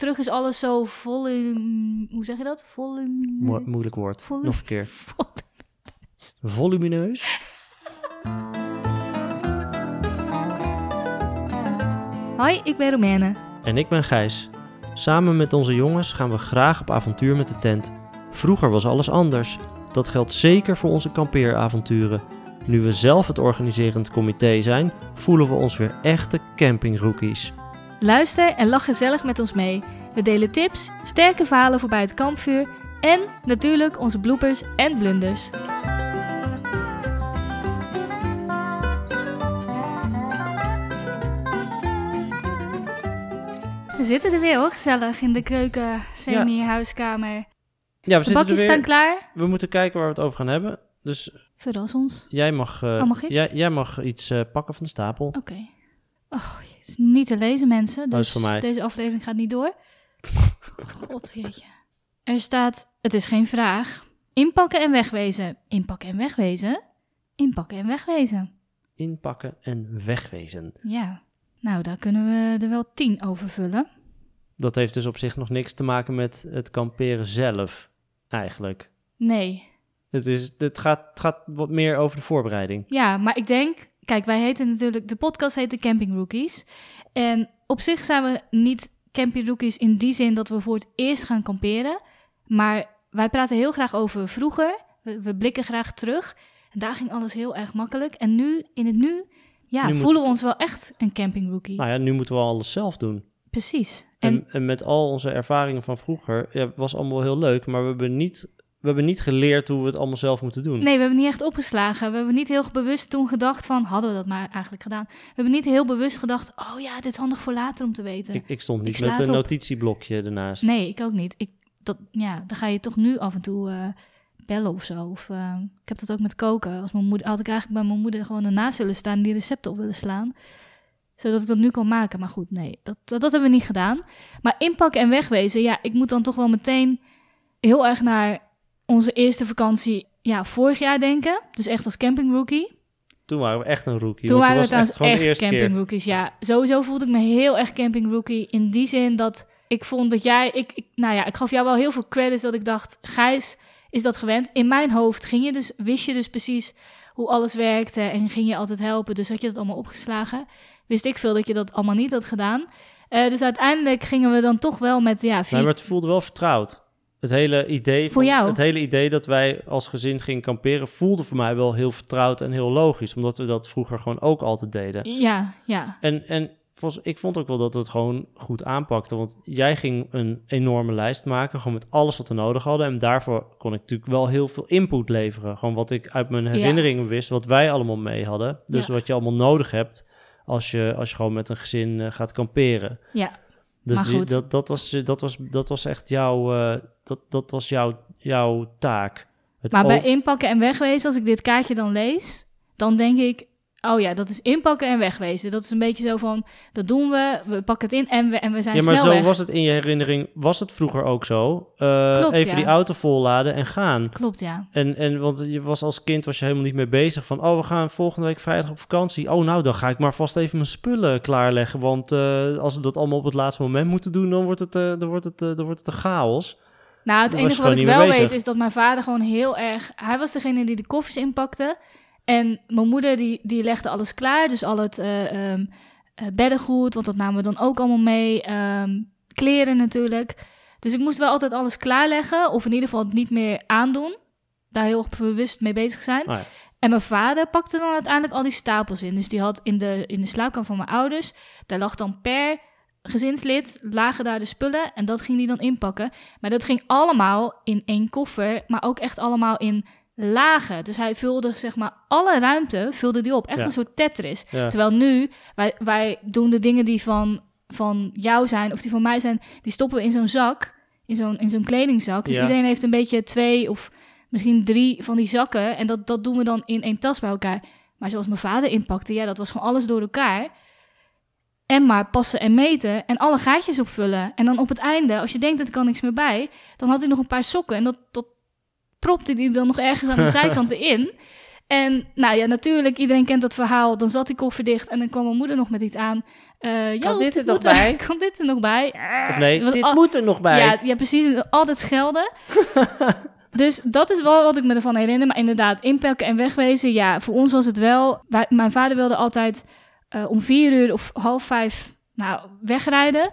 terug is alles zo volume... Hoe zeg je dat? Volume... Mo- moeilijk woord. Volume- Nog een keer. Vol- Volumineus. Hoi, ik ben Romaine. En ik ben Gijs. Samen met onze jongens gaan we graag op avontuur met de tent. Vroeger was alles anders. Dat geldt zeker voor onze kampeeravonturen. Nu we zelf het organiserend comité zijn, voelen we ons weer echte campingrookies. Luister en lach gezellig met ons mee. We delen tips, sterke verhalen voorbij het kampvuur en natuurlijk onze bloopers en blunders. We zitten er weer hoor, gezellig in de keuken, semi-huiskamer. Ja, we De zitten er bakjes weer. staan klaar. We moeten kijken waar we het over gaan hebben. Dus Verras ons. jij mag, eh, Oh, mag ik? Jij, jij mag iets eh, pakken van de stapel. Oké. Oh, is niet te lezen, mensen. Dus deze aflevering gaat niet door. God, jeetje. Er staat, het is geen vraag. Inpakken en wegwezen. Inpakken en wegwezen. Inpakken en wegwezen. Inpakken en wegwezen. Ja. Nou, daar kunnen we er wel tien over vullen. Dat heeft dus op zich nog niks te maken met het kamperen zelf, eigenlijk. Nee. Het, is, het, gaat, het gaat wat meer over de voorbereiding. Ja, maar ik denk... Kijk, wij heten natuurlijk... De podcast heet de Camping Rookies. En op zich zijn we niet Camping Rookies in die zin dat we voor het eerst gaan kamperen. Maar wij praten heel graag over vroeger. We, we blikken graag terug. En daar ging alles heel erg makkelijk. En nu, in het nu, ja, Nu voelen we ons wel echt een Camping Rookie. Nou ja, nu moeten we alles zelf doen. Precies. En, En, en met al onze ervaringen van vroeger, ja, was allemaal heel leuk, maar we hebben niet, we hebben niet geleerd hoe we het allemaal zelf moeten doen. nee, we hebben niet echt opgeslagen. We hebben niet heel bewust toen gedacht van... Hadden we dat maar eigenlijk gedaan. We hebben niet heel bewust gedacht... Oh ja, dit is handig voor later om te weten. Ik, ik stond niet met een op. notitieblokje ernaast. Nee, ik ook niet. Ik, dat, ja, dan ga je toch nu af en toe eh, bellen of zo. Of, eh, ik heb dat ook met koken. Als mijn moeder, had ik eigenlijk bij mijn moeder gewoon ernaast willen staan en die recepten op willen slaan. Zodat ik dat nu kan maken. Maar goed, nee, dat, dat, dat hebben we niet gedaan. Maar inpakken en wegwezen, ja, ik moet dan toch wel meteen heel erg naar onze eerste vakantie ja, vorig jaar denken. Dus echt als camping rookie. Toen waren we echt een rookie. Toen waren we echt echt, camping rookies. Ja, sowieso voelde ik me heel erg camping rookie. In die zin dat ik vond dat jij... Ik, ik, nou ja, ik gaf jou wel heel veel credits dat ik dacht... Gijs is dat gewend. In mijn hoofd ging je dus, wist je dus precies hoe alles werkte... en ging je altijd helpen. Dus had je dat allemaal opgeslagen. Wist ik veel dat je dat allemaal niet had gedaan. Eh, dus uiteindelijk gingen we dan toch wel met... Ja, vier... Nee, maar het voelde wel vertrouwd. Het hele idee Voor van- jou? Het hele idee dat wij als gezin gingen kamperen voelde voor mij wel heel vertrouwd en heel logisch, omdat we dat vroeger gewoon ook altijd deden. Ja, ja. En, en volgens, ik vond ook wel dat we het gewoon goed aanpakten, want jij ging een enorme lijst maken, gewoon met alles wat we nodig hadden. En daarvoor kon ik natuurlijk wel heel veel input leveren. Gewoon wat ik uit mijn herinneringen wist, wat wij allemaal mee hadden. Dus Ja. wat je allemaal nodig hebt als je, als je gewoon met een gezin eh, gaat kamperen. Ja, Dus Maar die- dat, dat, was, dat, was, dat was echt jouw, eh, dat, dat was jouw, jouw taak. Het Maar bij inpakken en wegwezen, als ik dit kaartje dan lees, dan denk ik, oh ja, dat is inpakken en wegwezen. Dat is een beetje zo van, dat doen we, we pakken het in en we, en we zijn ja, maar snel zo weg. was het in je herinnering, was het vroeger ook zo. Klopt, even ja. die auto volladen en gaan. Klopt, ja. En, en want je was als kind was je helemaal niet mee bezig van, oh, we gaan volgende week vrijdag op vakantie. Oh, nou, dan ga ik maar vast even mijn spullen klaarleggen. Want eh, als we dat allemaal op het laatste moment moeten doen, dan wordt het, eh, dan wordt het, dan wordt het een chaos. Nou, het enige wat ik wel weet is dat mijn vader gewoon heel erg... Hij was degene die de koffies inpakte. En mijn moeder die, die legde alles klaar. Dus al het eh, ehm, eh, beddengoed, want dat namen we dan ook allemaal mee. ehm, kleren natuurlijk. Dus ik moest wel altijd alles klaarleggen. Of in ieder geval het niet meer aandoen. Daar heel erg bewust mee bezig zijn. Oh ja. En mijn vader pakte dan uiteindelijk al die stapels in. Dus die had in de, in de slaapkamer van mijn ouders... daar lag dan per gezinslid, lagen daar de spullen... en dat ging hij dan inpakken. Maar dat ging allemaal in één koffer... maar ook echt allemaal in lagen. Dus hij vulde zeg maar alle ruimte vulde die op. Echt Ja. een soort Tetris. Ja. Terwijl nu, wij, wij doen de dingen die van, van jou zijn... of die van mij zijn, die stoppen we in zo'n zak... in zo'n, in zo'n kledingzak. Dus Ja. iedereen heeft een beetje twee of misschien drie van die zakken. En dat, dat doen we dan in één tas bij elkaar. Maar zoals mijn vader inpakte, ja, dat was gewoon alles door elkaar. En maar passen en meten en alle gaatjes opvullen. En dan op het einde, als je denkt, er kan niks meer bij... dan had hij nog een paar sokken en dat, dat propte hij dan nog ergens aan de zijkanten in. En nou ja, natuurlijk, iedereen kent dat verhaal. Dan zat die koffer dicht en dan kwam mijn moeder nog met iets aan. Uh, kan dit er nog moet bij? kan dit er nog bij? Of nee, Was dit al- moet er nog bij. Ja, ja, precies. Altijd schelden. dus dat is wel wat ik me ervan herinner. Maar inderdaad, inpakken en wegwezen. Ja, voor ons was het wel... wij- mijn vader wilde altijd eh, om vier uur of half vijf nou, wegrijden.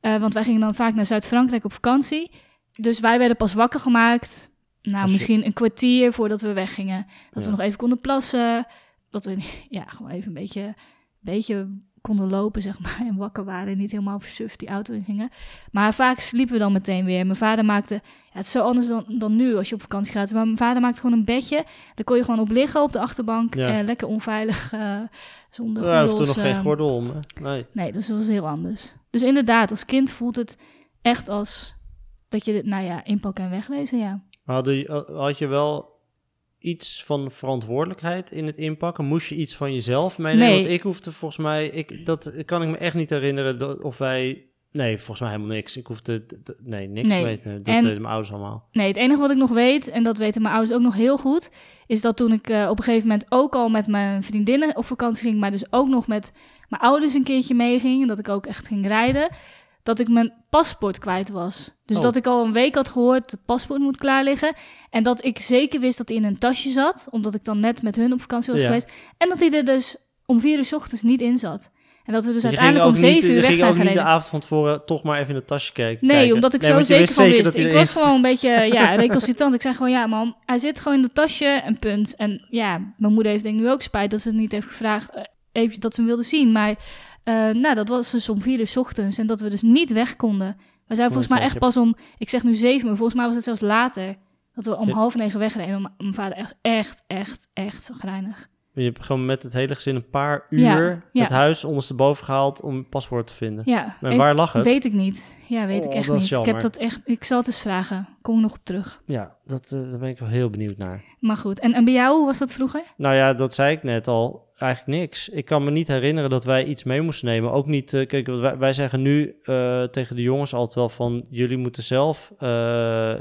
Eh, want wij gingen dan vaak naar Zuid-Frankrijk op vakantie. Dus wij werden pas wakker gemaakt. Nou, je- misschien een kwartier voordat we weggingen. Dat Ja. we nog even konden plassen. Dat we ja, gewoon even een beetje, beetje konden lopen, zeg maar. En wakker waren en niet helemaal versuft die auto in gingen. Maar vaak sliepen we dan meteen weer. Mijn vader maakte... Ja, het is zo anders dan, dan nu als je op vakantie gaat. Maar mijn vader maakte gewoon een bedje. Daar kon je gewoon op liggen op de achterbank. Ja. Eh, lekker onveilig, eh, zonder Ja, hoeft er gordels, nog geen eh, gordel om. hè? Nee. Nee, dus dat was heel anders. Dus inderdaad, als kind voelt het echt als dat je, nou ja, inpakken en wegwezen, ja. Had je, had je wel iets van verantwoordelijkheid in het inpakken? Moest je iets van jezelf meenemen? Nee. Want ik hoefde volgens mij, ik, dat kan ik me echt niet herinneren dat, of wij... Nee, volgens mij helemaal niks. Ik hoefde, nee, niks Nee. nemen. Dat En- deden mijn ouders allemaal. Nee, het enige wat ik nog weet, en dat weten mijn ouders ook nog heel goed, is dat toen ik eh, op een gegeven moment ook al met mijn vriendinnen op vakantie ging, maar dus ook nog met mijn ouders een keertje meeging, en dat ik ook echt ging rijden, dat ik mijn paspoort kwijt was. Dus Oh. dat ik al een week had gehoord, het paspoort moet klaar liggen. En dat ik zeker wist dat hij in een tasje zat, omdat ik dan net met hun op vakantie was Ja. geweest. En dat hij er dus om vier uur 's ochtends niet in zat. En dat we dus ging uiteindelijk om zeven uur weg ging zijn gereden. de avond van tevoren toch maar even in het tasje kijken. Nee, kijken. omdat ik Nee, zo zeker van wist. dat Ik was gewoon een beetje ja, recalcitrant. Ik zei gewoon, ja mam, hij zit gewoon in het tasje en punt. En ja, mijn moeder heeft denk ik nu ook spijt dat ze het niet heeft gevraagd. eh, Even dat ze hem wilde zien. Maar eh, nou, dat was dus om vier uur 's ochtends. En dat we dus niet weg konden. We zijn volgens mij echt pas om, ik zeg nu zeven, maar volgens mij was het zelfs later. Dat we om Ja. half negen wegreden. En mijn vader echt, echt, echt, echt zo grijnig. Je hebt gewoon met het hele gezin een paar uur Ja, ja. het huis ondersteboven gehaald om een paspoort te vinden. Ja, En waar lag het? weet ik niet. Ja, weet ik Oh, echt niet. Ik heb dat echt, ik zal het eens vragen. Kom ik nog op terug. Ja, dat, eh, daar ben ik wel heel benieuwd naar. Maar goed, en, en bij jou, hoe was dat vroeger? Nou ja, dat zei ik net al. Eigenlijk niks. Ik kan me niet herinneren dat wij iets mee moesten nemen. Ook niet, eh, kijk, wij, wij zeggen nu eh, tegen de jongens altijd wel van... jullie moeten zelf eh,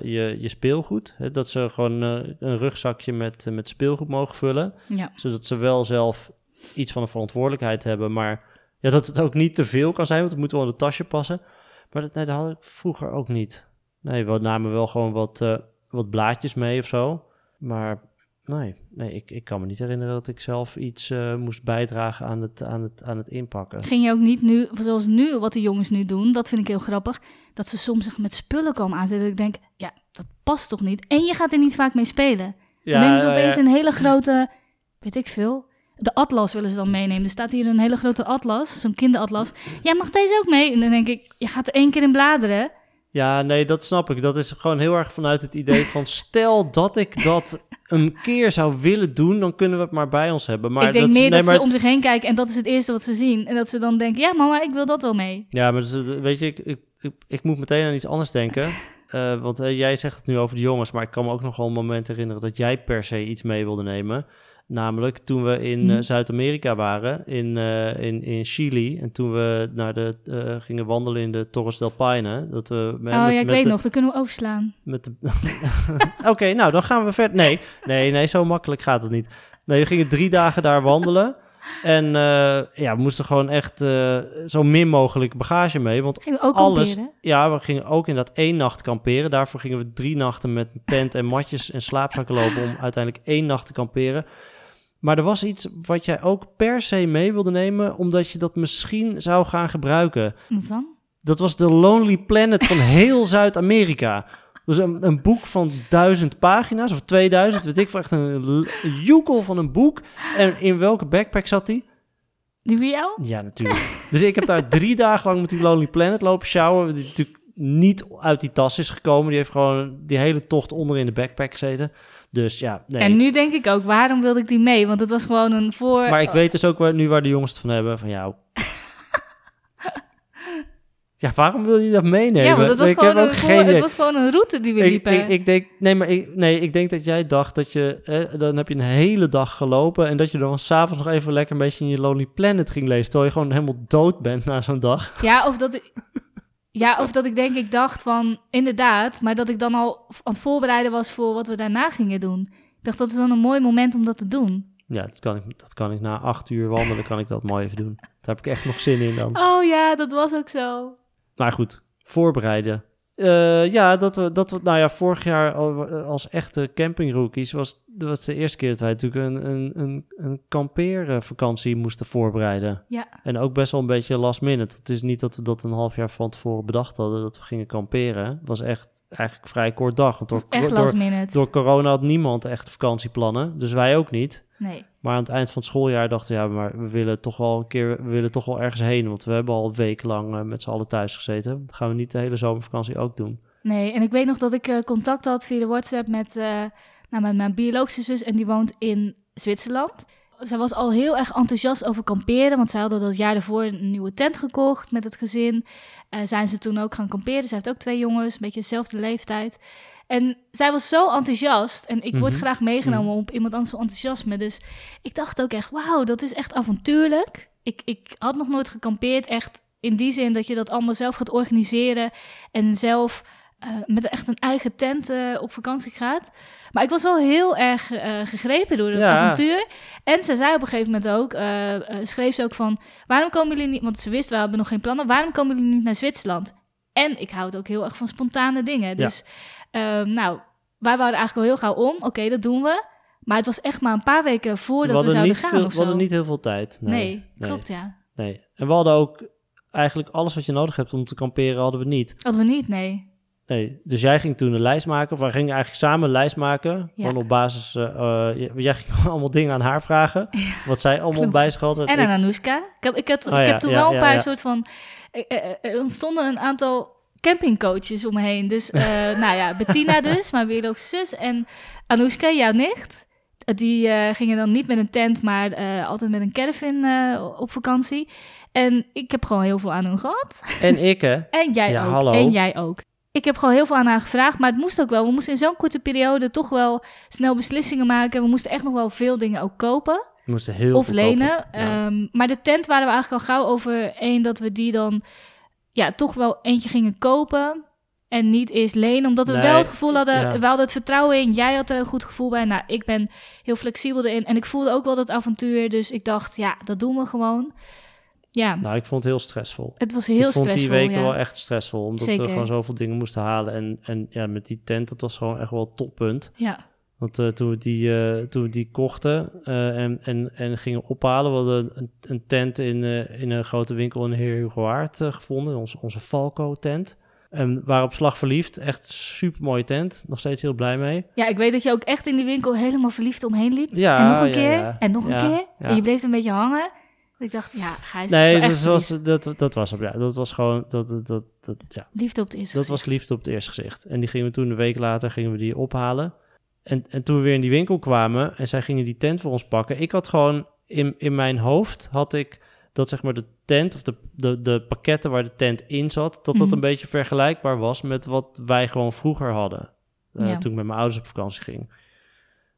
je, je speelgoed... Hè, dat ze gewoon een rugzakje met, met speelgoed mogen vullen. Ja. Zodat ze wel zelf iets van een verantwoordelijkheid hebben. Maar ja, dat het ook niet te veel kan zijn, want het moet wel in het tasje passen. Maar dat, nee, dat had ik vroeger ook niet. Nee, we namen wel gewoon wat, wat blaadjes mee of zo. Maar nee, nee ik, ik kan me niet herinneren dat ik zelf iets eh, moest bijdragen aan het, aan, het, aan het inpakken. Ging je ook niet nu, zoals nu, wat de jongens nu doen, dat vind ik heel grappig, dat ze soms echt met spullen komen aanzetten. Dat ik denk, ja, dat past toch niet? En je gaat er niet vaak mee spelen. dan nemen ze ja, opeens ja. een hele grote, weet ik veel, de atlas willen ze dan meenemen. Er staat hier een hele grote atlas, zo'n kinderatlas. Jij mag deze ook mee? En dan denk ik, je gaat er één keer in bladeren. Ja, nee, dat snap ik. Dat is gewoon heel erg vanuit het idee van... stel dat ik dat een keer zou willen doen... dan kunnen we het maar bij ons hebben. Maar ik denk dat, is- meer nee, dat maar ze om zich heen kijken en dat is het eerste wat ze zien. En dat ze dan denken, ja mama, ik wil dat wel mee. Ja, maar dus, eh, weet je, ik, ik, ik, ik moet meteen aan iets anders denken. Eh, want eh, jij zegt het nu over de jongens, maar ik kan me ook nog wel een moment herinneren dat jij per se iets mee wilde nemen. Namelijk toen we in Mhm. eh, Zuid-Amerika waren, in, eh, in, in Chili. En toen we naar de, eh, gingen wandelen in de Torres del Paine. Dat we met, oh met- ja, ik met weet de- nog, dat kunnen we overslaan. met de... Oké, nou dan gaan we verder. Nee, nee, nee, zo makkelijk gaat het niet. Nee, we gingen drie dagen daar wandelen. En ja, we moesten gewoon echt zo min mogelijk bagage mee. Want Gingen we ook alles. kamperen? Ja, we gingen ook inderdaad één nacht kamperen. Daarvoor gingen we drie nachten met een tent en matjes en slaapzakken lopen om uiteindelijk één nacht te kamperen. Maar er was iets wat jij ook per se mee wilde nemen, omdat je dat misschien zou gaan gebruiken. Wat dan? Dat was de Lonely Planet van heel Zuid-Amerika. Dus een, een boek van duizend pagina's of 2000, weet ik veel, echt een joekel van een boek. En in welke backpack zat die? Die voor jou? Ja, natuurlijk. dus ik heb daar drie dagen lang met die Lonely Planet lopen sjouwen. Die natuurlijk niet uit die tas is gekomen. Die heeft gewoon die hele tocht onder in de backpack gezeten. Dus ja, nee. En nu denk ik ook, waarom wilde ik die mee? Want het was gewoon een voor... maar ik weet dus ook waar, nu waar de jongens het van hebben. Van jou. ja, waarom wil je dat meenemen? ja, want het was, ik gewoon een, voor, het was gewoon een route die we ik, liepen. ik, ik denk, nee, maar ik, nee, ik denk dat jij dacht dat je, eh, dan heb je een hele dag gelopen en dat je dan s'avonds nog even lekker een beetje in je Lonely Planet ging lezen, terwijl je gewoon helemaal dood bent na zo'n dag. Ja, of dat. Ja, of dat ik denk, ik dacht van, inderdaad, maar dat ik dan al aan het voorbereiden was voor wat we daarna gingen doen. Ik dacht, dat is dan een mooi moment om dat te doen. Ja, dat kan ik, dat kan ik na acht uur wandelen, kan ik dat mooi even doen. Daar heb ik echt nog zin in dan. Oh ja, dat was ook zo. Maar goed, voorbereiden. Eh, ja, dat we, dat we, nou ja, vorig jaar al- als echte campingrookies was, was de eerste keer dat wij natuurlijk een, een, een, een kampeervakantie moesten voorbereiden. Ja, En ook best wel een beetje last minute. Het is niet dat we dat een half jaar van tevoren bedacht hadden, dat we gingen kamperen. Het was echt eigenlijk vrij kort dag. Want door, door corona had niemand echt vakantieplannen, dus wij ook niet. Nee. Maar aan het eind van het schooljaar dachten we, ja, maar we willen toch wel een keer, we willen toch wel ergens heen. Want we hebben al wekenlang eh, met z'n allen thuis gezeten. Dat gaan we niet de hele zomervakantie ook doen. Nee, en ik weet nog dat ik eh, contact had via de WhatsApp met, eh, nou, met mijn biologische zus en die woont in Zwitserland. Zij was al heel erg enthousiast over kamperen, want zij hadden dat jaar daarvoor een nieuwe tent gekocht met het gezin. Eh, zijn ze toen ook gaan kamperen. Zij heeft ook twee jongens, een beetje dezelfde leeftijd. En zij was zo enthousiast en ik word Mhm. graag meegenomen op iemand anders enthousiasme. Dus ik dacht ook echt, wauw, dat is echt avontuurlijk. Ik, ik had nog nooit gekampeerd, echt in die zin dat je dat allemaal zelf gaat organiseren en zelf eh, met echt een eigen tent eh, op vakantie gaat. Maar ik was wel heel erg eh, gegrepen door dat Ja. avontuur. En ze zei op een gegeven moment ook, schreef ze ook van, waarom komen jullie niet, want ze wist, we hebben nog geen plannen, waarom komen jullie niet naar Zwitserland? En ik houd ook heel erg van spontane dingen. Dus, ehm, nou, wij waren eigenlijk al heel gauw om, oké, dat doen we. Maar het was echt maar een paar weken voordat we, hadden zouden gaan veel, of we zo. hadden niet heel veel tijd. Nee, nee, klopt ja. Nee. En we hadden ook eigenlijk alles wat je nodig hebt om te kamperen, hadden we niet. Hadden we niet, nee. Nee, dus jij ging toen een lijst maken, of wij gingen eigenlijk samen een lijst maken. Ja. Gewoon op basis, j- jij ging allemaal dingen aan haar vragen, wat zij allemaal klopt. bij zich had. En aan Anoushka. Ik heb, ik heb, Oh ik ja, heb toen wel een paar soort van... eh, Er ontstonden een aantal campingcoaches om me heen. Dus, nou ja, Bettina dus, mijn biologische zus. En Anoushka, jouw nicht. Die gingen dan niet met een tent, maar altijd met een caravan op vakantie. En ik heb gewoon heel veel aan hun gehad. En ik, hè? En jij Ja, ook. hallo. En jij ook. Ik heb gewoon heel veel aan haar gevraagd, maar het moest ook wel. We moesten in zo'n korte periode toch wel snel beslissingen maken. We moesten echt nog wel veel dingen ook kopen We moesten heel of veel lenen. Ja. Ehm, maar de tent waren we eigenlijk al gauw over één dat we die dan ja, toch wel eentje gingen kopen. En niet eerst lenen, omdat we Nee, wel het gevoel hadden, ja. we hadden het vertrouwen in. Jij had er een goed gevoel bij. Nou, ik ben heel flexibel erin. En ik voelde ook wel dat avontuur. Dus ik dacht, ja, dat doen we gewoon. Ja, Nou, ik vond het heel stressvol. het was heel ik vond stressvol. die weken ja. wel echt stressvol, omdat we gewoon zoveel dingen moesten halen. En, en ja, met die tent, dat was gewoon echt wel het toppunt. Ja, Want eh, toen, we die, eh, toen we die kochten eh, en, en, en gingen ophalen, we hadden een, een tent in, in een grote winkel in Heer Hugo Waard eh, gevonden, onze, onze Falco-tent. En waren op slag verliefd, echt super mooie tent, nog steeds heel blij mee. Ja, ik weet dat je ook echt in die winkel helemaal verliefd omheen liep. Ja, en nog een ja, keer. ja. En nog een keer. En je bleef een beetje hangen. Ik dacht, ja, Gijs Nee, dat was, dat, dat was hem, ja. Dat was gewoon, dat, dat, dat, dat, ja. liefde op het eerste Dat was liefde op het eerste gezicht. En die gingen we toen een week later gingen we die ophalen. En, en toen we weer in die winkel kwamen en zij gingen die tent voor ons pakken. Ik had gewoon in, in mijn hoofd had ik dat zeg maar de tent of de, de, de pakketten waar de tent in zat, dat dat Mhm. een beetje vergelijkbaar was met wat wij gewoon vroeger hadden. eh, Ja. Toen ik met mijn ouders op vakantie ging.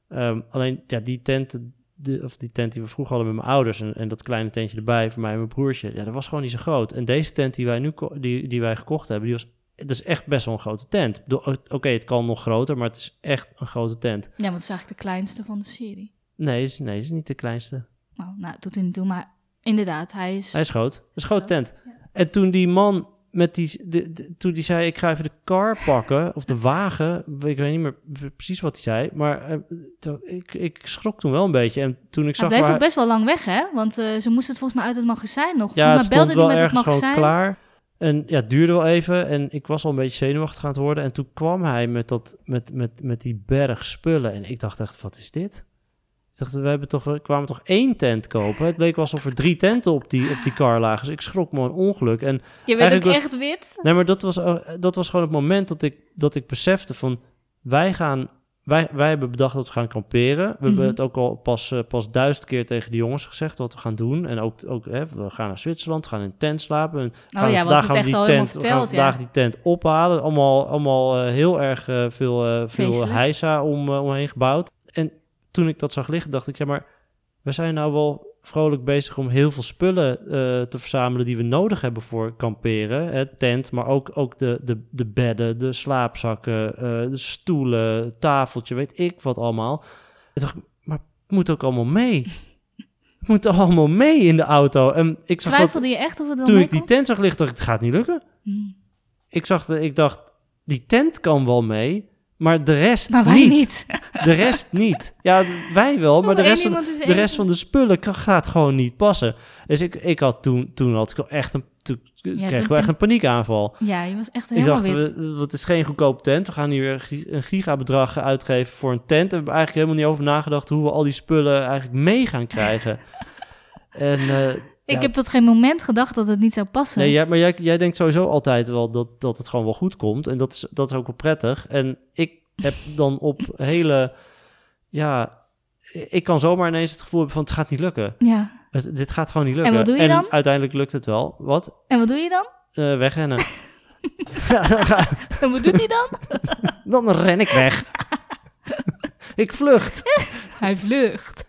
Ehm, alleen ja, die tent, de, of die tent die we vroeger hadden met mijn ouders en, en dat kleine tentje erbij voor mij en mijn broertje, ja, dat was gewoon niet zo groot. En deze tent die wij nu die, die wij gekocht hebben, die was het is echt best wel een grote tent. Oké, het kan nog groter, maar het is echt een grote tent. Ja, want het is eigenlijk de kleinste van de serie. Nee, is, nee, is niet de kleinste. Nou, nou doet hij niet toe, maar inderdaad, hij is... Hij is groot. Het is een grote Groot, tent. En toen die man met die, de, de- toen die zei, ik ga even de car pakken, of de wagen, ik weet niet meer precies wat hij zei, maar eh, ik, ik schrok toen wel een beetje. En toen ik Hij zag bleef waar, ook best wel lang weg, hè? Want eh, ze moesten het volgens mij uit het magazijn nog. ja, het stond wel met het ergens gewoon magazijn. klaar. En ja, het duurde wel even en ik was al een beetje zenuwachtig aan het worden. En toen kwam hij met, dat, met, met, met die berg spullen en ik dacht echt, wat is dit? Dacht, we, hebben toch, we kwamen toch één tent kopen? Het leek wel alsof er drie tenten op die, op die car lagen. Dus ik schrok me een ongeluk. En Je werd ook echt wit. Nee, maar dat was, eh, dat was gewoon het moment dat ik, dat ik besefte van... Wij, gaan, wij, wij hebben bedacht dat we gaan kamperen. We hebben Mhm. het ook al pas, eh, pas duizend keer tegen de jongens gezegd wat we gaan doen. En ook, ook hè, we gaan naar Zwitserland, gaan in een tent slapen. En gaan Oh we- ja, vandaag gaan we die tent, we gaan verteld, ja. die tent ophalen. Allemaal, allemaal eh, heel erg veel, veel heisa om, omheen gebouwd. En toen ik dat zag liggen, dacht ik, ja, maar we zijn nou wel vrolijk bezig om heel veel spullen eh, te verzamelen die we nodig hebben voor kamperen. Hè, tent, maar ook, ook de, de, de bedden, de slaapzakken, eh, de stoelen, tafeltje, weet ik wat allemaal. Ik dacht, maar het moet ook allemaal mee. Het moet allemaal mee in de auto. En ik zag dat, Twijfelde je echt of het wel toen ik die tent zag liggen, dacht ik, het gaat niet lukken. Hmm. Ik, zag de, ik dacht, die tent kan wel mee, maar de rest Maar wij niet. niet. De rest niet. Ja, wij wel, maar de rest, van, de rest van de spullen kan- gaat gewoon niet passen. Dus ik, ik had toen, toen had ik echt een, toen kreeg ik toen echt ben- een paniekaanval. Ja, je was echt Ik helemaal dacht, wit. we, het is geen goedkope tent. We gaan hier een gigabedrag uitgeven voor een tent. En we hebben eigenlijk helemaal niet over nagedacht hoe we al die spullen eigenlijk mee gaan krijgen. en, eh, Ik ja, heb tot geen moment gedacht dat het niet zou passen. Nee, jij, maar jij, jij denkt sowieso altijd wel dat, dat het gewoon wel goed komt. En dat is, dat is ook wel prettig. En ik heb dan op hele... Ja, ik kan zomaar ineens het gevoel hebben van het gaat niet lukken. Ja. Het, dit gaat gewoon niet lukken. wat doe je dan? uiteindelijk lukt het wel. Wat? En wat doe je dan? Eh wegrennen. ja, dan, ga- En wat doet hij dan? dan ren ik weg. ik vlucht. Hij vlucht.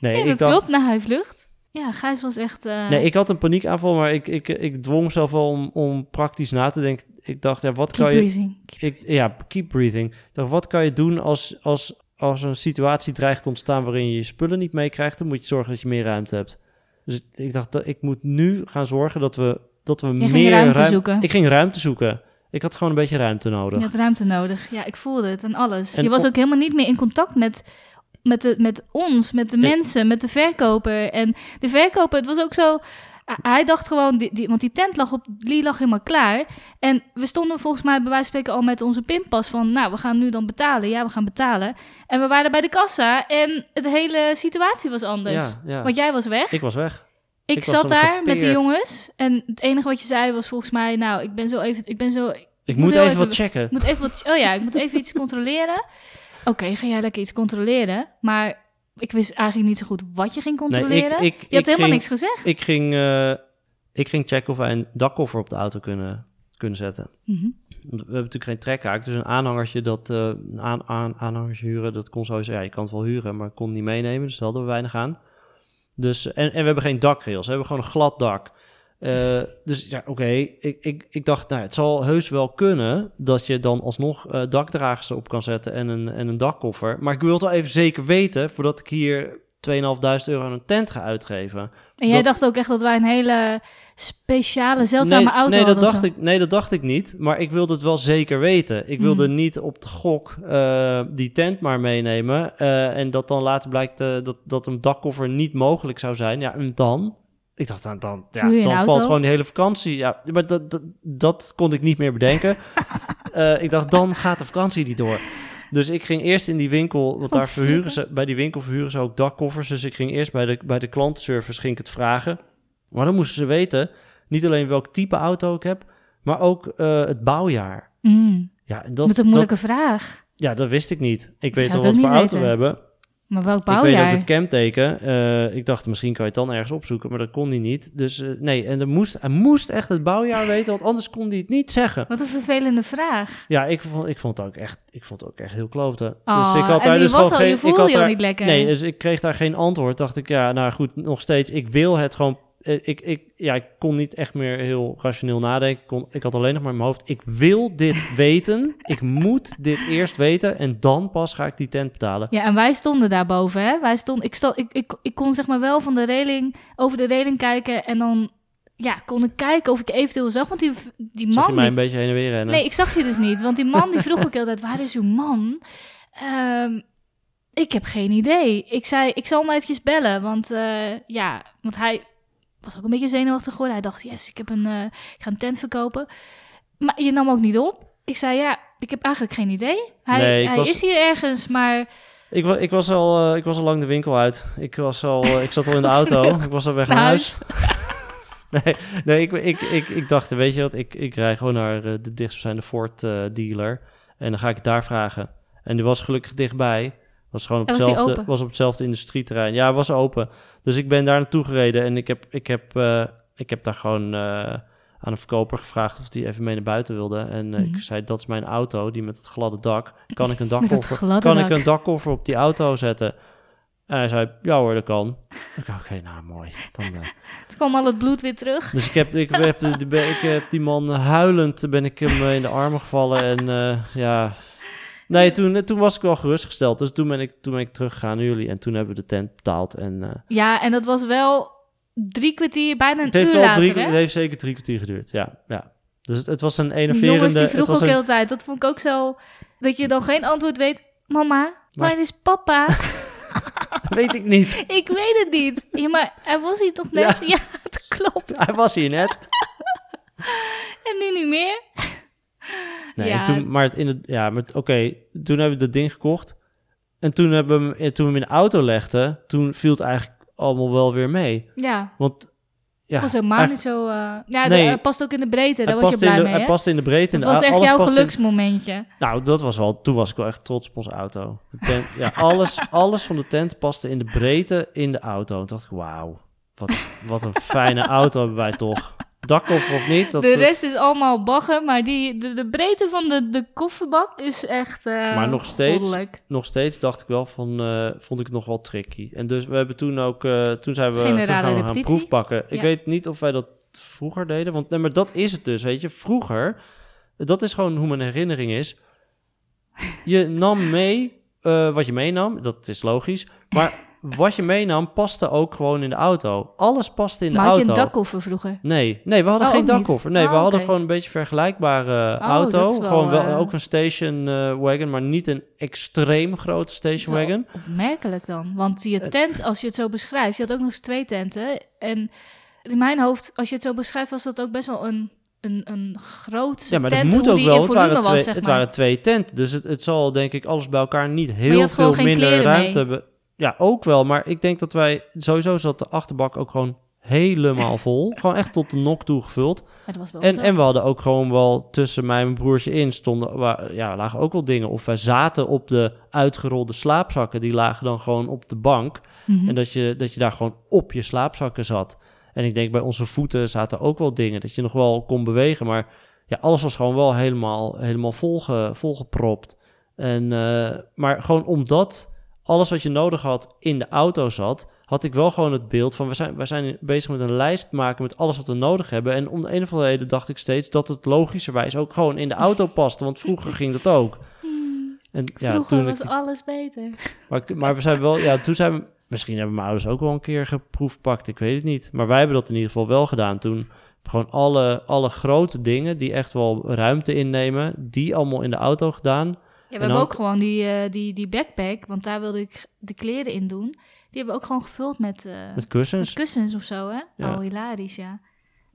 Nee, ik dat dacht, klopt. Nou, hij vlucht. Ja, Gijs was echt... eh, Nee, ik had een paniekaanval, maar ik, ik, ik dwong mezelf wel om, om praktisch na te denken. Ik dacht, ja, wat keep kan je... breathing. Ik, ja, keep breathing. Ik dacht, wat kan je doen als, als, als een situatie dreigt te ontstaan waarin je je spullen niet meekrijgt? Dan moet je zorgen dat je meer ruimte hebt. Dus ik, ik dacht, dat, ik moet nu gaan zorgen dat we, dat we meer ruimte ruim- zoeken. Ik ging ruimte zoeken. Ik had gewoon een beetje ruimte nodig. Je had ruimte nodig. Ja, ik voelde het en alles. En je was ook helemaal niet meer in contact met, met, de, met ons, met de mensen, met de verkoper. En de verkoper, het was ook zo... hij- dacht gewoon, die, die, want die tent lag, op, die lag helemaal klaar. En we stonden volgens mij bij wijze van spreken al met onze pinpas van... Nou, we gaan nu dan betalen. Ja, we gaan betalen. En we waren bij de kassa en de hele situatie was anders. ja, ja. Want jij was weg. Ik was weg. Ik, zat daar met de jongens. En het enige wat je zei was volgens mij... Nou, ik ben zo even... Ik ben zo... Ik moet even even- wat checken. Moet even wat... Oh ja, ik moet even iets controleren. Oké, ga jij lekker iets controleren. Maar ik wist eigenlijk niet zo goed wat je ging Nee, controleren. ik, ik, je ik hebt helemaal ging, niks gezegd. Ik ging, eh, ik ging checken of wij een dakkoffer op de auto kunnen, kunnen zetten. Mhm. We hebben natuurlijk geen trekhaak, dus een aanhangertje, dat, eh, aan, aan, aanhangertje huren, dat kon sowieso, ja, je kan het wel huren, maar kon niet meenemen, dus daar hadden we weinig aan. Dus, en, en we hebben geen dakrails, we hebben gewoon een glad dak. Eh, dus ja, oké, ik, ik, ik dacht, nou, het zal heus wel kunnen dat je dan alsnog eh, dakdragers erop kan zetten en een, en een dakkoffer. Maar ik wil het wel even zeker weten, voordat ik hier 2.500 euro aan een tent ga uitgeven. En jij dacht ook echt dat wij een hele speciale, zeldzame nee, auto nee, dat hadden. dacht ik, nee, dat dacht ik niet. Maar ik wilde het wel zeker weten. Ik wilde Hmm. niet op de gok eh, die tent maar meenemen. en dat dan later blijkt dat, dat een dakkoffer niet mogelijk zou zijn. Ja, en dan? Ik dacht, dan, dan, ja, dan auto? valt gewoon de hele vakantie. Ja, maar dat, dat, dat kon ik niet meer bedenken. Eh, ik dacht, dan gaat de vakantie niet door. Dus ik ging eerst in die winkel, want daar verhuren ze, bij die winkel verhuren ze ook dakkoffers. Dus ik ging eerst bij de, bij de klantenservice ging ik het vragen. Maar dan moesten ze weten, niet alleen welk type auto ik heb, maar ook eh, het bouwjaar. Mm, Ja, dat, is een dat, moeilijke vraag. ja, dat wist ik niet. Ik weet het wat voor auto we hebben. Maar welk Ik weet bouwjaar? ook het kenteken. Eh, ik dacht, misschien kan je het dan ergens opzoeken, maar dat kon hij niet. Dus eh, nee, en er moest, hij moest echt het bouwjaar weten, want anders kon hij het niet zeggen. Wat een vervelende vraag. Ja, ik vond, ik vond het ook echt, ik vond het ook echt heel. Oh, dus ik had daar dus was al, geen... je ik voelde had je al daar- niet lekker. Nee, dus ik kreeg daar geen antwoord. Dacht ik, ja, nou goed, nog steeds. Ik wil het gewoon. Eh, Ik, ik, ja, ik kon niet echt meer heel rationeel nadenken. Ik, kon, ik had alleen nog maar in mijn hoofd. Ik wil dit weten. Ik moet dit eerst weten. En dan pas ga ik die tent betalen. Ja, en wij stonden daarboven, hè? Wij stonden, ik, stond, ik, ik, ik kon zeg maar wel van de reling, over de reling kijken en dan, ja, kon ik kijken of ik eventueel zag, want die, die Zag je man, mij die, een beetje heen en weer rennen? nee, ik zag je dus niet, want die man die vroeg ook altijd, waar is uw man? Ehm, ik heb geen idee. Ik zei, ik zal hem eventjes bellen, want eh, ja, want hij was ook een beetje zenuwachtig geworden. Hij dacht, yes, ik heb een, eh, ik ga een tent verkopen. Maar je nam ook niet op. Ik zei, ja, ik heb eigenlijk geen idee. Hij, Nee, ik hij was- is hier ergens, maar Ik, wa- ik, was al, eh, ik was al lang de winkel uit. Ik, was al, eh, ik zat al in de auto. Ik was al weg naar naar huis. huis. nee, nee ik, ik, ik, ik dacht, weet je wat, ik, ik rij gewoon naar de dichtstbijzijnde Ford dealer. En dan ga ik het daar vragen. En die was gelukkig dichtbij. Was gewoon op En hetzelfde, was op hetzelfde industrieterrein. Ja, was open. Dus ik ben daar naartoe gereden. En ik heb, ik heb, eh, ik heb daar gewoon eh, aan een verkoper gevraagd of die even mee naar buiten wilde. En eh, Mhm. ik zei, dat is mijn auto, die met het gladde dak. Kan ik een dakkoffer, kan dak. ik een dakkoffer op die auto zetten? En hij zei, ja hoor, dat kan. Oké, nou mooi. Dan, toen kwam al het bloed weer terug. Dus ik heb, ik, heb, ik heb die man huilend, ben ik hem in de armen gevallen. En ja, Nee, toen, toen was ik wel gerustgesteld. Dus toen ben ik, toen ben ik teruggegaan naar jullie. En toen hebben we de tent betaald. En, eh, Ja, en dat was wel drie kwartier, bijna een het, heeft uur wel later, drie, hè? het heeft zeker drie kwartier geduurd. Ja, ja. Dus het, het was een enerverende... jongens die was ook een- heel tijd. Dat vond ik ook zo... Dat je dan geen antwoord weet. Mama, Waar waar is papa? Weet ik niet. ik weet het niet. Ja, maar hij was hier toch net? Ja. Ja, het klopt. Hij was hier net. En nu niet meer? Nee, Ja. toen, maar in het, ja, oké, toen hebben we dat ding gekocht. En toen, hebben we hem, toen we hem in de auto legden, toen viel het eigenlijk allemaal wel weer mee. Ja, Want ja, het was helemaal niet zo... eh, ja, de- Nee. hij past ook in de breedte. Daar was je blij de- mee, Hij past in de breedte. De- was echt jouw in- geluksmomentje. nou, dat was wel, toen was ik wel echt trots op onze auto. De tent, ja, alles, alles van de tent paste in de breedte in de auto. Toen dacht ik, wauw, wat, wat een fijne auto hebben wij toch. Dakkoffer of niet? Dat, de rest is allemaal bagger, maar die, de, de breedte van de, de kofferbak is echt eh Maar nog steeds- goddelijk. nog steeds dacht ik wel van, eh, vond ik het nog wel tricky. En dus we hebben toen ook, eh, toen zijn we toen gaan we gaan repetitie. proefpakken. Ik weet niet of wij dat vroeger deden, want nee, maar dat is het dus, weet je. Vroeger, dat is gewoon hoe mijn herinnering is. Je nam mee wat je meenam, dat is logisch. Maar wat je meenam paste ook gewoon in de auto. Alles paste in de Maar had je auto. een dakkoffer vroeger? Nee, nee, we hadden Oh, geen dakkoffer. Nee, Oh, we hadden oké. gewoon een beetje vergelijkbare Oh, auto. wel, gewoon wel, eh, ook een station eh, wagon, maar niet een extreem grote station wagon. Opmerkelijk dan. Want je tent, als je het zo beschrijft, je had ook nog eens twee tenten. En in mijn hoofd, als je het zo beschrijft, was dat ook best wel een, een, een grootse Ja, maar tent. dat moet ook wel. Het waren, twee, was, zeg het maar. waren twee tenten. Dus het, het zal denk ik alles bij elkaar niet heel veel minder ruimte hebben. Ja, ook wel. Maar ik denk dat wij... Sowieso zat de achterbak ook gewoon helemaal vol. gewoon echt tot de nok toe gevuld. En, zo. en we hadden ook gewoon wel tussen mij en mijn broertje in stonden... Waar, ja, lagen ook wel dingen. Of wij zaten op de uitgerolde slaapzakken. Die lagen dan gewoon op de bank. Mhm. En dat je, dat je daar gewoon op je slaapzakken zat. En ik denk bij onze voeten zaten ook wel dingen dat je nog wel kon bewegen. Maar ja, alles was gewoon wel helemaal, helemaal volge, volgepropt. En, eh, maar gewoon omdat alles wat je nodig had in de auto zat, had ik wel gewoon het beeld van we zijn, we zijn bezig met een lijst maken met alles wat we nodig hebben. En om de een of andere reden dacht ik steeds dat het logischerwijs ook gewoon in de auto paste. Want vroeger ging dat ook. En ja, Vroeger toen was ik, alles beter. maar, maar we zijn wel, ja, toen zijn we, misschien hebben mijn ouders ook wel een keer geproefpakt, ik weet het niet. Maar wij hebben dat in ieder geval wel gedaan. Toen gewoon alle, alle grote dingen die echt wel ruimte innemen, die allemaal in de auto gedaan. Ja, we En hebben ook- gewoon die, eh, die, die backpack, want daar wilde ik de kleren in doen. Die hebben we ook gewoon gevuld met, eh, Met met kussens. kussens of zo, hè? Ja. Oh, hilarisch, ja.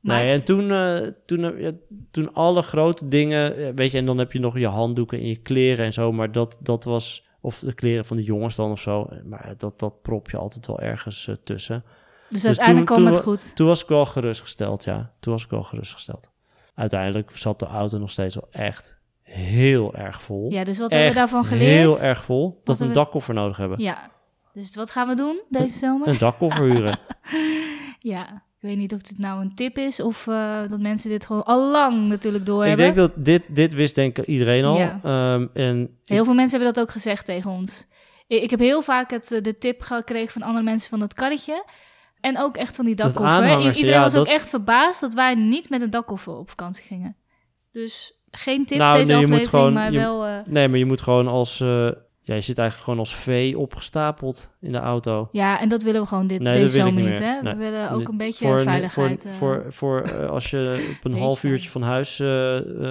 Maar Nee, en toen, eh, toen, ja, toen alle grote dingen, weet je, en dan heb je nog je handdoeken en je kleren en zo, maar dat, dat was, of de kleren van de jongens dan of zo, maar dat, dat prop je altijd wel ergens tussen. dus uiteindelijk toen- kwam het goed. Toen was ik wel gerustgesteld, ja. Toen was ik wel gerustgesteld. Uiteindelijk zat de auto nog steeds wel echt heel erg vol. Ja, dus wat hebben we daarvan geleerd? Heel erg vol. Dat we een dakkoffer nodig hebben. Ja, dus wat gaan we doen deze zomer? Een dakkoffer huren. Ja, ik weet niet of dit nou een tip is of eh, dat mensen dit gewoon al lang natuurlijk ik doorhebben. denk dat dit, dit wist denk ik iedereen al. Ja. Ehm, en Heel veel mensen hebben dat ook gezegd tegen ons. Ik, ik heb heel vaak het, eh, de tip gekregen van andere mensen van dat karretje. En ook echt van die dakkoffer. Iedereen ja, was ook dat- echt verbaasd dat wij niet met een dakkoffer op vakantie gingen. Dus geen tip Nou, deze nee, je moet gewoon- maar je- wel... eh, nee, maar je moet gewoon als... eh, ja, je zit eigenlijk gewoon als vee opgestapeld in de auto. ja, en dat willen we gewoon dit, Nee, deze zomer niet hè? Nee, we willen ook een beetje voor, veiligheid. Voor, eh. voor, voor eh, als je op een half uurtje van huis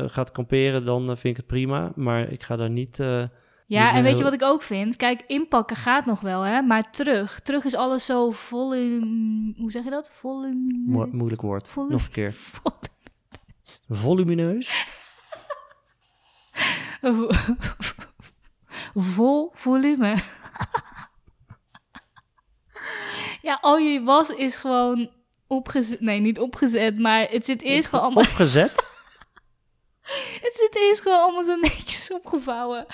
gaat kamperen, dan vind ik het prima. Maar ik ga daar niet... Ja, en weet je wat ik ook vind? Kijk, inpakken gaat nog wel, hè? Maar terug. Terug is alles zo volume... Hoe zeg je dat? Mo- moeilijk woord. Nog een keer. Volumineus? Vol volume. ja, al je was is gewoon opgezet. Nee, niet opgezet, maar het zit eerst gewoon allemaal... Opgezet? Het zit eerst gewoon allemaal zo netjes opgevouwen.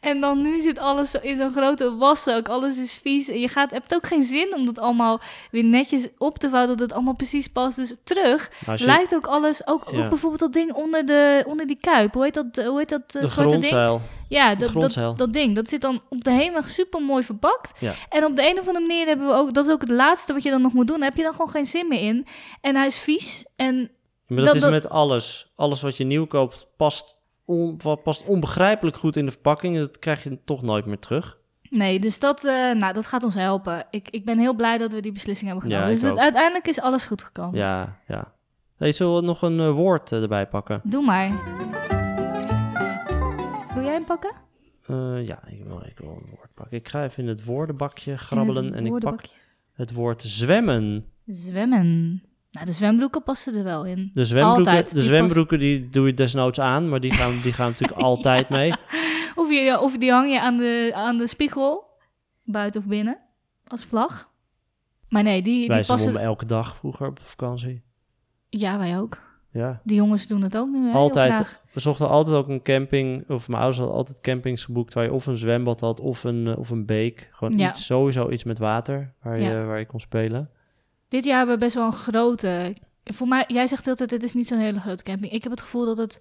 En dan nu zit alles in zo'n grote waszak. Alles is vies. En je gaat, hebt ook geen zin om dat allemaal weer netjes op te vouwen. Dat het allemaal precies past. Dus terug Nou, je lijkt ook alles. Ook, Ja. ook bijvoorbeeld dat ding onder, de, onder die kuip. Hoe heet dat, eh, hoe heet dat eh, grote ding? grondzeil. Ja, Het dat, dat, dat ding. Dat zit dan op de hemel super mooi verpakt. Ja. En op de een of andere manier hebben we ook. Dat is ook het laatste wat je dan nog moet doen. Daar heb je dan gewoon geen zin meer in. En hij is vies. En Maar dat, dat- is met alles. Alles wat je nieuw koopt past on, past onbegrijpelijk goed in de verpakking. Dat krijg je toch nooit meer terug. Nee, dus dat, eh, nou, dat gaat ons helpen. Ik, ik ben heel blij dat we die beslissing hebben genomen. dus het, uiteindelijk is alles goed gekomen. Ja, ja. Hey, zullen we nog een eh, woord eh, erbij pakken? Doe maar. Wil jij hem pakken? Ja, ik wil, ik wil een woord pakken. Ik ga even in het woordenbakje grabbelen het en ik pak het woord zwemmen. Zwemmen. Nou, de zwembroeken passen er wel in. De zwembroeken, Altijd, de die zwembroeken die doe je desnoods aan, maar die gaan, die gaan natuurlijk altijd mee. Of, je, of die hang je aan de, aan de spiegel, buiten of binnen, als vlag. Maar nee, die, Wij die passen... zwommen elke dag vroeger op vakantie. Ja, wij ook. Ja. Die jongens doen het ook nu, hè? Altijd. We zochten altijd ook een camping, of mijn ouders hadden altijd campings geboekt waar je of een zwembad had of een, eh, of een beek. Gewoon Ja. iets, sowieso iets met water waar je, Ja. waar je kon spelen. Dit jaar hebben we best wel een grote... Voor mij, jij zegt altijd, het is niet zo'n hele grote camping. Ik heb het gevoel dat het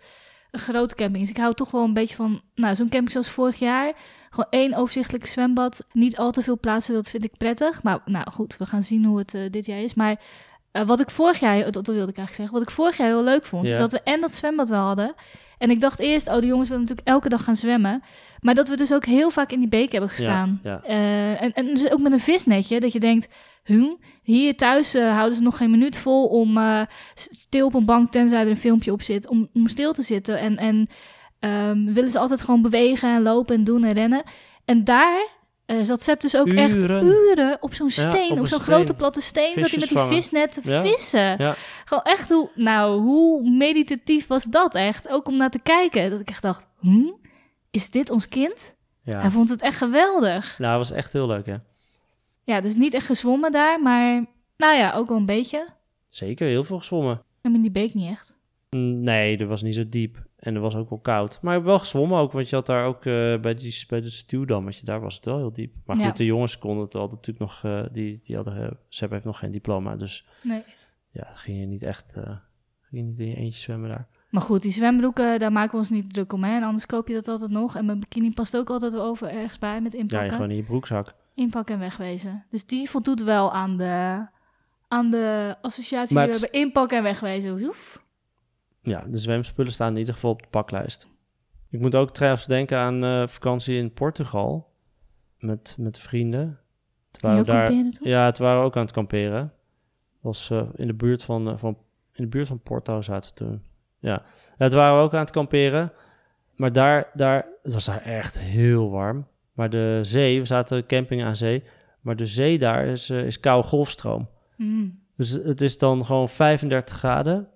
een grote camping is. Ik hou toch wel een beetje van, nou, zo'n camping zoals vorig jaar. Gewoon één overzichtelijk zwembad. Niet al te veel plaatsen, dat vind ik prettig. Maar nou goed, we gaan zien hoe het eh, dit jaar is. Maar eh, wat ik vorig jaar, dat, dat wilde ik eigenlijk zeggen, wat ik vorig jaar heel leuk vond, Ja. is dat we en dat zwembad wel hadden. En ik dacht eerst, oh, de jongens willen natuurlijk elke dag gaan zwemmen. Maar dat we dus ook heel vaak in die beek hebben gestaan. Ja, ja. Eh, en, en dus ook met een visnetje, dat je denkt, huh, hier thuis eh, houden ze nog geen minuut vol om eh, stil op een bank, tenzij er een filmpje op zit, om, om stil te zitten. En, en ehm, willen ze altijd gewoon bewegen en lopen en doen en rennen. En daar eh, zat Sepp dus ook echt Uren. op zo'n Ja, steen, op zo'n grote platte steen, zat hij met die vangen. visnet te Ja. vissen. Ja. Gewoon echt, hoe, nou, hoe meditatief was dat echt? Ook om naar te kijken, dat ik echt dacht, hm, is dit ons kind? Hij vond het echt geweldig. Nou, dat was echt heel leuk, hè? Ja, dus niet echt gezwommen daar, maar nou ja, ook wel een beetje. Zeker, heel veel gezwommen. Maar in die beek niet echt. Nee, er was niet zo diep. En er was ook wel koud. Maar ik heb wel gezwommen ook, want je had daar ook eh, bij, die, bij de stuwdammetje, daar was het wel heel diep. Maar goed, Ja. de jongens konden het altijd natuurlijk nog, eh, die, die hadden, uh, Seb heeft nog geen diploma, dus Nee. ja, ging je niet echt, ging je niet in je eentje zwemmen daar. Maar goed, die zwembroeken, daar maken we ons niet druk om. Hè? En anders koop je dat altijd nog. En mijn bikini past ook altijd wel over ergens bij met Ja, inpakken. je gewoon in je broekzak. Inpakken en wegwezen. Dus die voldoet wel aan de, aan de associatie Maar die we hebben. Inpakken en wegwezen. Oef. Ja, de zwemspullen staan in ieder geval op de paklijst. Ik moet ook trouwens denken aan eh, vakantie in Portugal met, met vrienden. We daar? Ja, het waren we ook aan het kamperen. was eh, in, de buurt van, eh, van, in de buurt van Porto zaten we toen. Ja, het waren we ook aan het kamperen. Maar daar, daar, het was daar echt heel warm. Maar de zee, we zaten camping aan zee. Maar de zee daar is, is koude golfstroom. Mm. Dus het is dan gewoon 35 graden.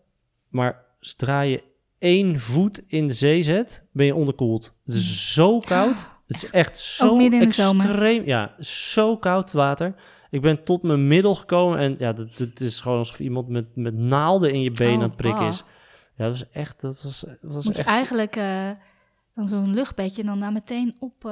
Maar zodra je één voet in de zee zet, ben je onderkoeld. Het is zo koud. Het is echt zo extreem. Ja, zo koud water. Ik ben tot mijn middel gekomen en ja, dat is gewoon alsof iemand met, met naalden in je been Oh, aan het prikken is. Ja, dat was echt, dat was, dat was Moet je echt. eigenlijk eh, dan zo'n luchtbedje dan daar meteen op... eh,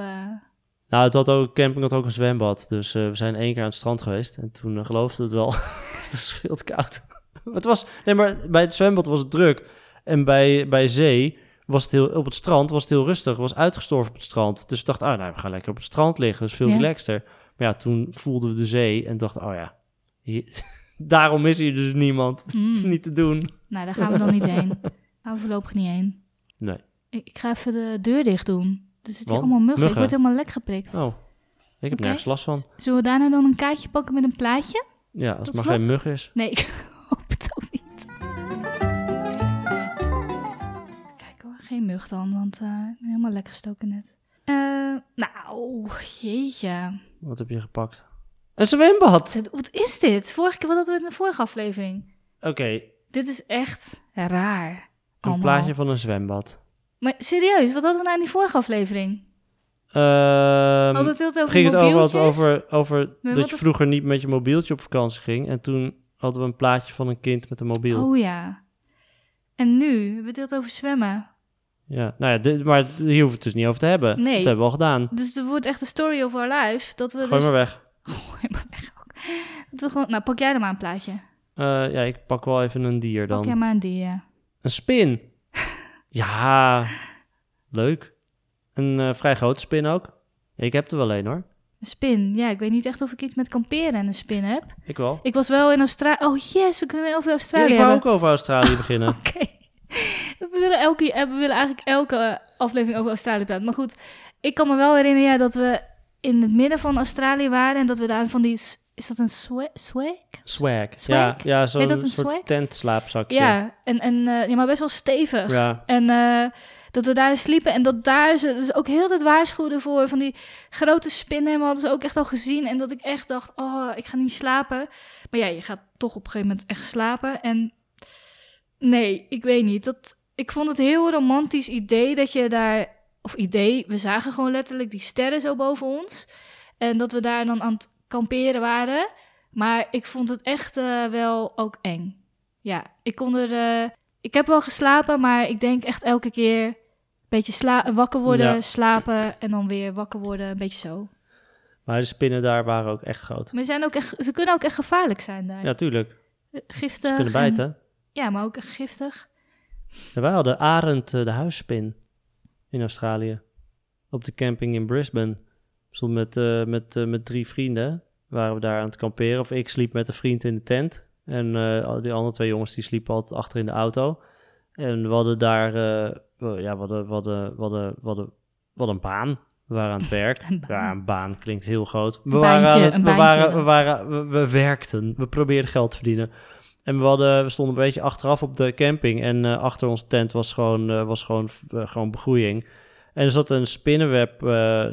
Nou, het had ook, camping had ook een zwembad. Dus eh, we zijn één keer aan het strand geweest. En toen geloofde het wel. het was veel te koud. het was, nee, maar bij het zwembad was het druk. En bij, bij zee was het heel, op het strand was het heel rustig. Het was uitgestorven op het strand. Dus we dachten, ah, nou, we gaan lekker op het strand liggen. Dat is veel Ja. relaxter. Maar ja, toen voelden we de zee en dachten, oh ja, hier, daarom is hier dus niemand. Het is Mm. niet te doen. Nou, daar gaan we dan niet heen. Gaan we voorlopig niet heen. Nee. Ik, ik ga even de deur dicht doen. Er zitten allemaal muggen. Ik word helemaal lek geprikt. Oh, ik heb nergens last van. Zullen we daarna dan een kaartje pakken met een plaatje? Ja, als het maar geen mug is. Nee, geen mug dan, want eh, ik ben helemaal lek gestoken net. Eh, nou, jeetje. Wat heb je gepakt? Een zwembad! Wat- Wat is dit? Vorige keer, wat hadden we in de vorige aflevering? Oké, Dit is echt raar. een plaatje van een zwembad. Maar serieus, wat hadden we nou in die vorige aflevering? Hadden we het over ging het over, over, dat je vroeger niet met je mobieltje op vakantie ging. En toen hadden we een plaatje van een kind met een mobiel. Oh ja. En nu hebben we het over zwemmen. Ja, nou ja, dit, maar hier hoeven we het dus niet over te hebben. Nee. Dat hebben we al gedaan. Dus er wordt echt een story of our life. Dat we Gooi dus... maar weg. Gooi maar weg ook. Dat we gewoon... Nou, pak jij er maar een plaatje. Eh, ja, ik pak wel even een dier Pak jij dan. maar een dier. ja. Een spin. ja, leuk. Een eh, vrij grote spin ook. Ik heb er wel een hoor. Een spin. Ja, ik weet niet echt of ik iets met kamperen en een spin heb. Ik wel. Ik was wel in Australië. Oh yes, we kunnen weer over Ja, Australië ik wou ook over Australië beginnen. Oké. We willen, elke, eh, we willen eigenlijk elke aflevering over Australië praten. Maar goed, ik kan me wel herinneren ja, dat we in het midden van Australië waren en dat we daar van die. Is dat een swa- swag? Swag. Swag? Ja, ja zo'n soort swag? tentslaapzakje. Ja, en, en, eh, ja, maar best wel stevig. Ja. En eh, dat we daar sliepen en dat daar ze dus ook heel de tijd waarschuwden voor van die grote spinnen. En we hadden ze ook echt al gezien. En dat ik echt dacht, oh, ik ga niet slapen. Maar ja, je gaat toch op een gegeven moment echt slapen. En nee, ik weet niet. Dat, ik vond het een heel romantisch idee dat je daar... Of idee, we zagen gewoon letterlijk die sterren zo boven ons. En dat we daar dan aan het kamperen waren. Maar ik vond het echt eh, wel ook eng. Ja, ik kon er... eh, ik heb wel geslapen, maar ik denk echt elke keer... een beetje sla wakker worden, Ja. slapen en dan weer wakker worden. Een beetje zo. Maar de spinnen daar waren ook echt groot. Maar ze, zijn ook echt, ze kunnen ook echt gevaarlijk zijn daar. Ja, tuurlijk. Giftig. Ze kunnen en- bijten. Ja, maar ook echt giftig. Ja, wij hadden Arend eh, de huisspin in Australië. Op de camping in Brisbane. Stond met, eh, met, eh, met drie vrienden. Waren we daar aan het kamperen. Of ik sliep met een vriend in de tent. En al die andere twee jongens die sliepen altijd achter in de auto. En we hadden daar... ja, we hadden, we, hadden, we, hadden, we, hadden, we hadden een baan. We waren aan het werk. Een baan. Ja, een baan klinkt heel groot. We, waren, het- we, waren, we, we werkten. We probeerden geld te verdienen. En we, hadden, we stonden een beetje achteraf op de camping. En eh, achter onze tent was gewoon, eh, was gewoon, eh, gewoon begroeiing. En er zat een spinnenweb,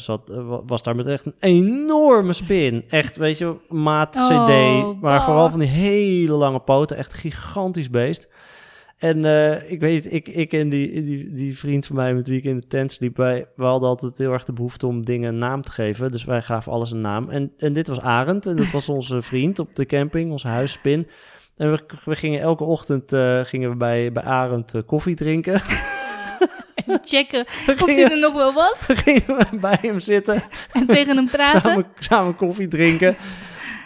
zat, wa- was daar met echt een enorme spin. Echt, weet je, maat CD. Oh, maar bah. vooral van die hele lange poten. Echt een gigantisch beest. En ik weet ik, ik en die, die, die vriend van mij met wie ik in de tent sliep, wij, we hadden altijd heel erg de behoefte om dingen een naam te geven. Dus wij gaven alles een naam. En, en dit was Arend en dat was onze vriend op de camping, onze huisspin. En we, we gingen elke ochtend eh, gingen we bij, bij Arend eh, koffie drinken. Even checken of hij er nog wel was. we gingen we bij hem zitten, En tegen hem praten. samen, samen koffie drinken.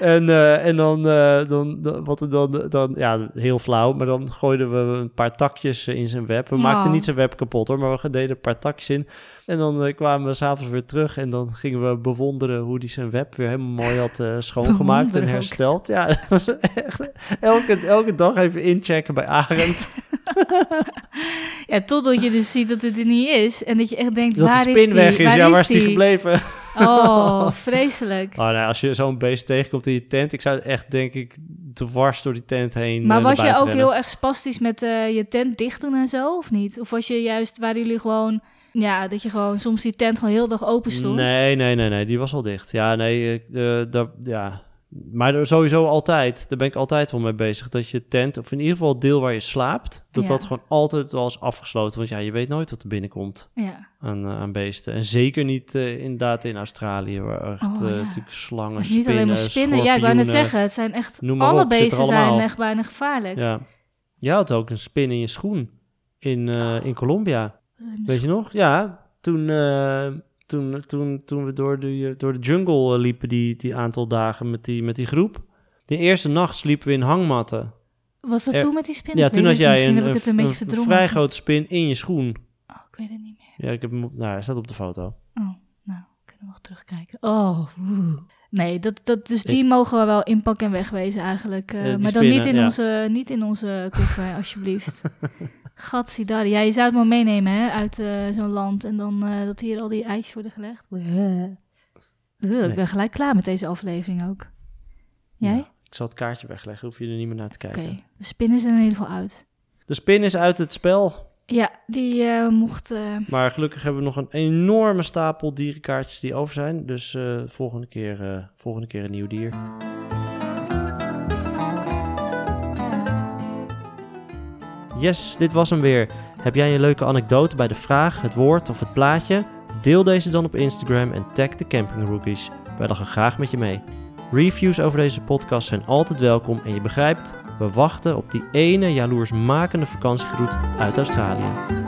En, eh, en dan, dan, dan, wat we dan, dan, ja, heel flauw, maar dan gooiden we een paar takjes in zijn web. We Oh. maakten niet zijn web kapot hoor, maar we deden een paar takjes in. En dan eh, kwamen we s'avonds weer terug en dan gingen we bewonderen hoe hij zijn web weer helemaal mooi had eh, schoongemaakt en ook. hersteld. Ja, dat was echt elke, elke dag even inchecken bij Arend. Ja, totdat je dus ziet dat het er niet is. En dat je echt denkt, Dat waar de is die? weg is. Waar ja, waar is is die gebleven? Oh, vreselijk. Oh, nou, als je zo'n beest tegenkomt in je tent, ik zou echt, denk ik, dwars door die tent heen. Maar eh, was je ook rennen. heel erg spastisch met je tent dicht doen en zo, of niet? Of was je juist, waren jullie gewoon, ja, dat je gewoon soms die tent gewoon heel dag open stond? Nee, nee, nee, nee, die was al dicht. Ja, nee, eh, dat, ja. Maar sowieso altijd, daar ben ik altijd wel mee bezig, dat je tent, of in ieder geval het deel waar je slaapt, dat Ja. dat gewoon altijd wel is afgesloten. Want ja, je weet nooit wat er binnenkomt Ja, aan, eh, aan beesten. En zeker niet eh, inderdaad in Australië, waar echt Oh, eh, natuurlijk slangen, niet spinnen, alleen maar spinnen. Ja, ik wou net zeggen, het zijn echt, alle op, beesten zijn echt bijna gevaarlijk. Ja. Je had ook een spin in je schoen in, eh, in Colombia. Weet je nog? Ja, toen, eh, toen, toen, toen we door de, door de jungle eh, liepen die, die aantal dagen met die, met die groep. De eerste nacht sliepen we in hangmatten. Was dat Er- toen met die spin? ja, toen had jij een, een, een- vrij grote spin in je schoen. Oh, ik weet het niet meer. Ja, ik heb hem nou, hij staat op de foto. Oh, nou, kunnen we nog terugkijken. Oh. Nee, dat, dat, dus die mogen we wel inpakken en wegwezen eigenlijk. die maar dan niet in, ja. onze, niet in onze koffer, alsjeblieft. Gatsiedar. Ja, je zou het maar meenemen hè, uit eh, zo'n land. En dan eh, dat hier al die ijsjes worden gelegd. Bleh, Ik ben gelijk klaar met deze aflevering ook. Jij? Ja, ik zal het kaartje wegleggen, hoef je er niet meer naar te Oké, kijken. de spinnen zijn er in ieder geval uit. De spin is uit het spel. Ja, die eh, mocht... eh, Maar gelukkig hebben we nog een enorme stapel dierenkaartjes die over zijn. Dus eh, volgende, keer, eh, volgende keer een nieuw dier. Yes, dit was hem weer. Heb jij een leuke anekdote bij de vraag, het woord of het plaatje? Deel deze dan op Instagram en tag de Camping Rookies. Wij lachen graag met je mee. Reviews over deze podcast zijn altijd welkom en je begrijpt, we wachten op die ene jaloersmakende vakantiegroet uit Australië.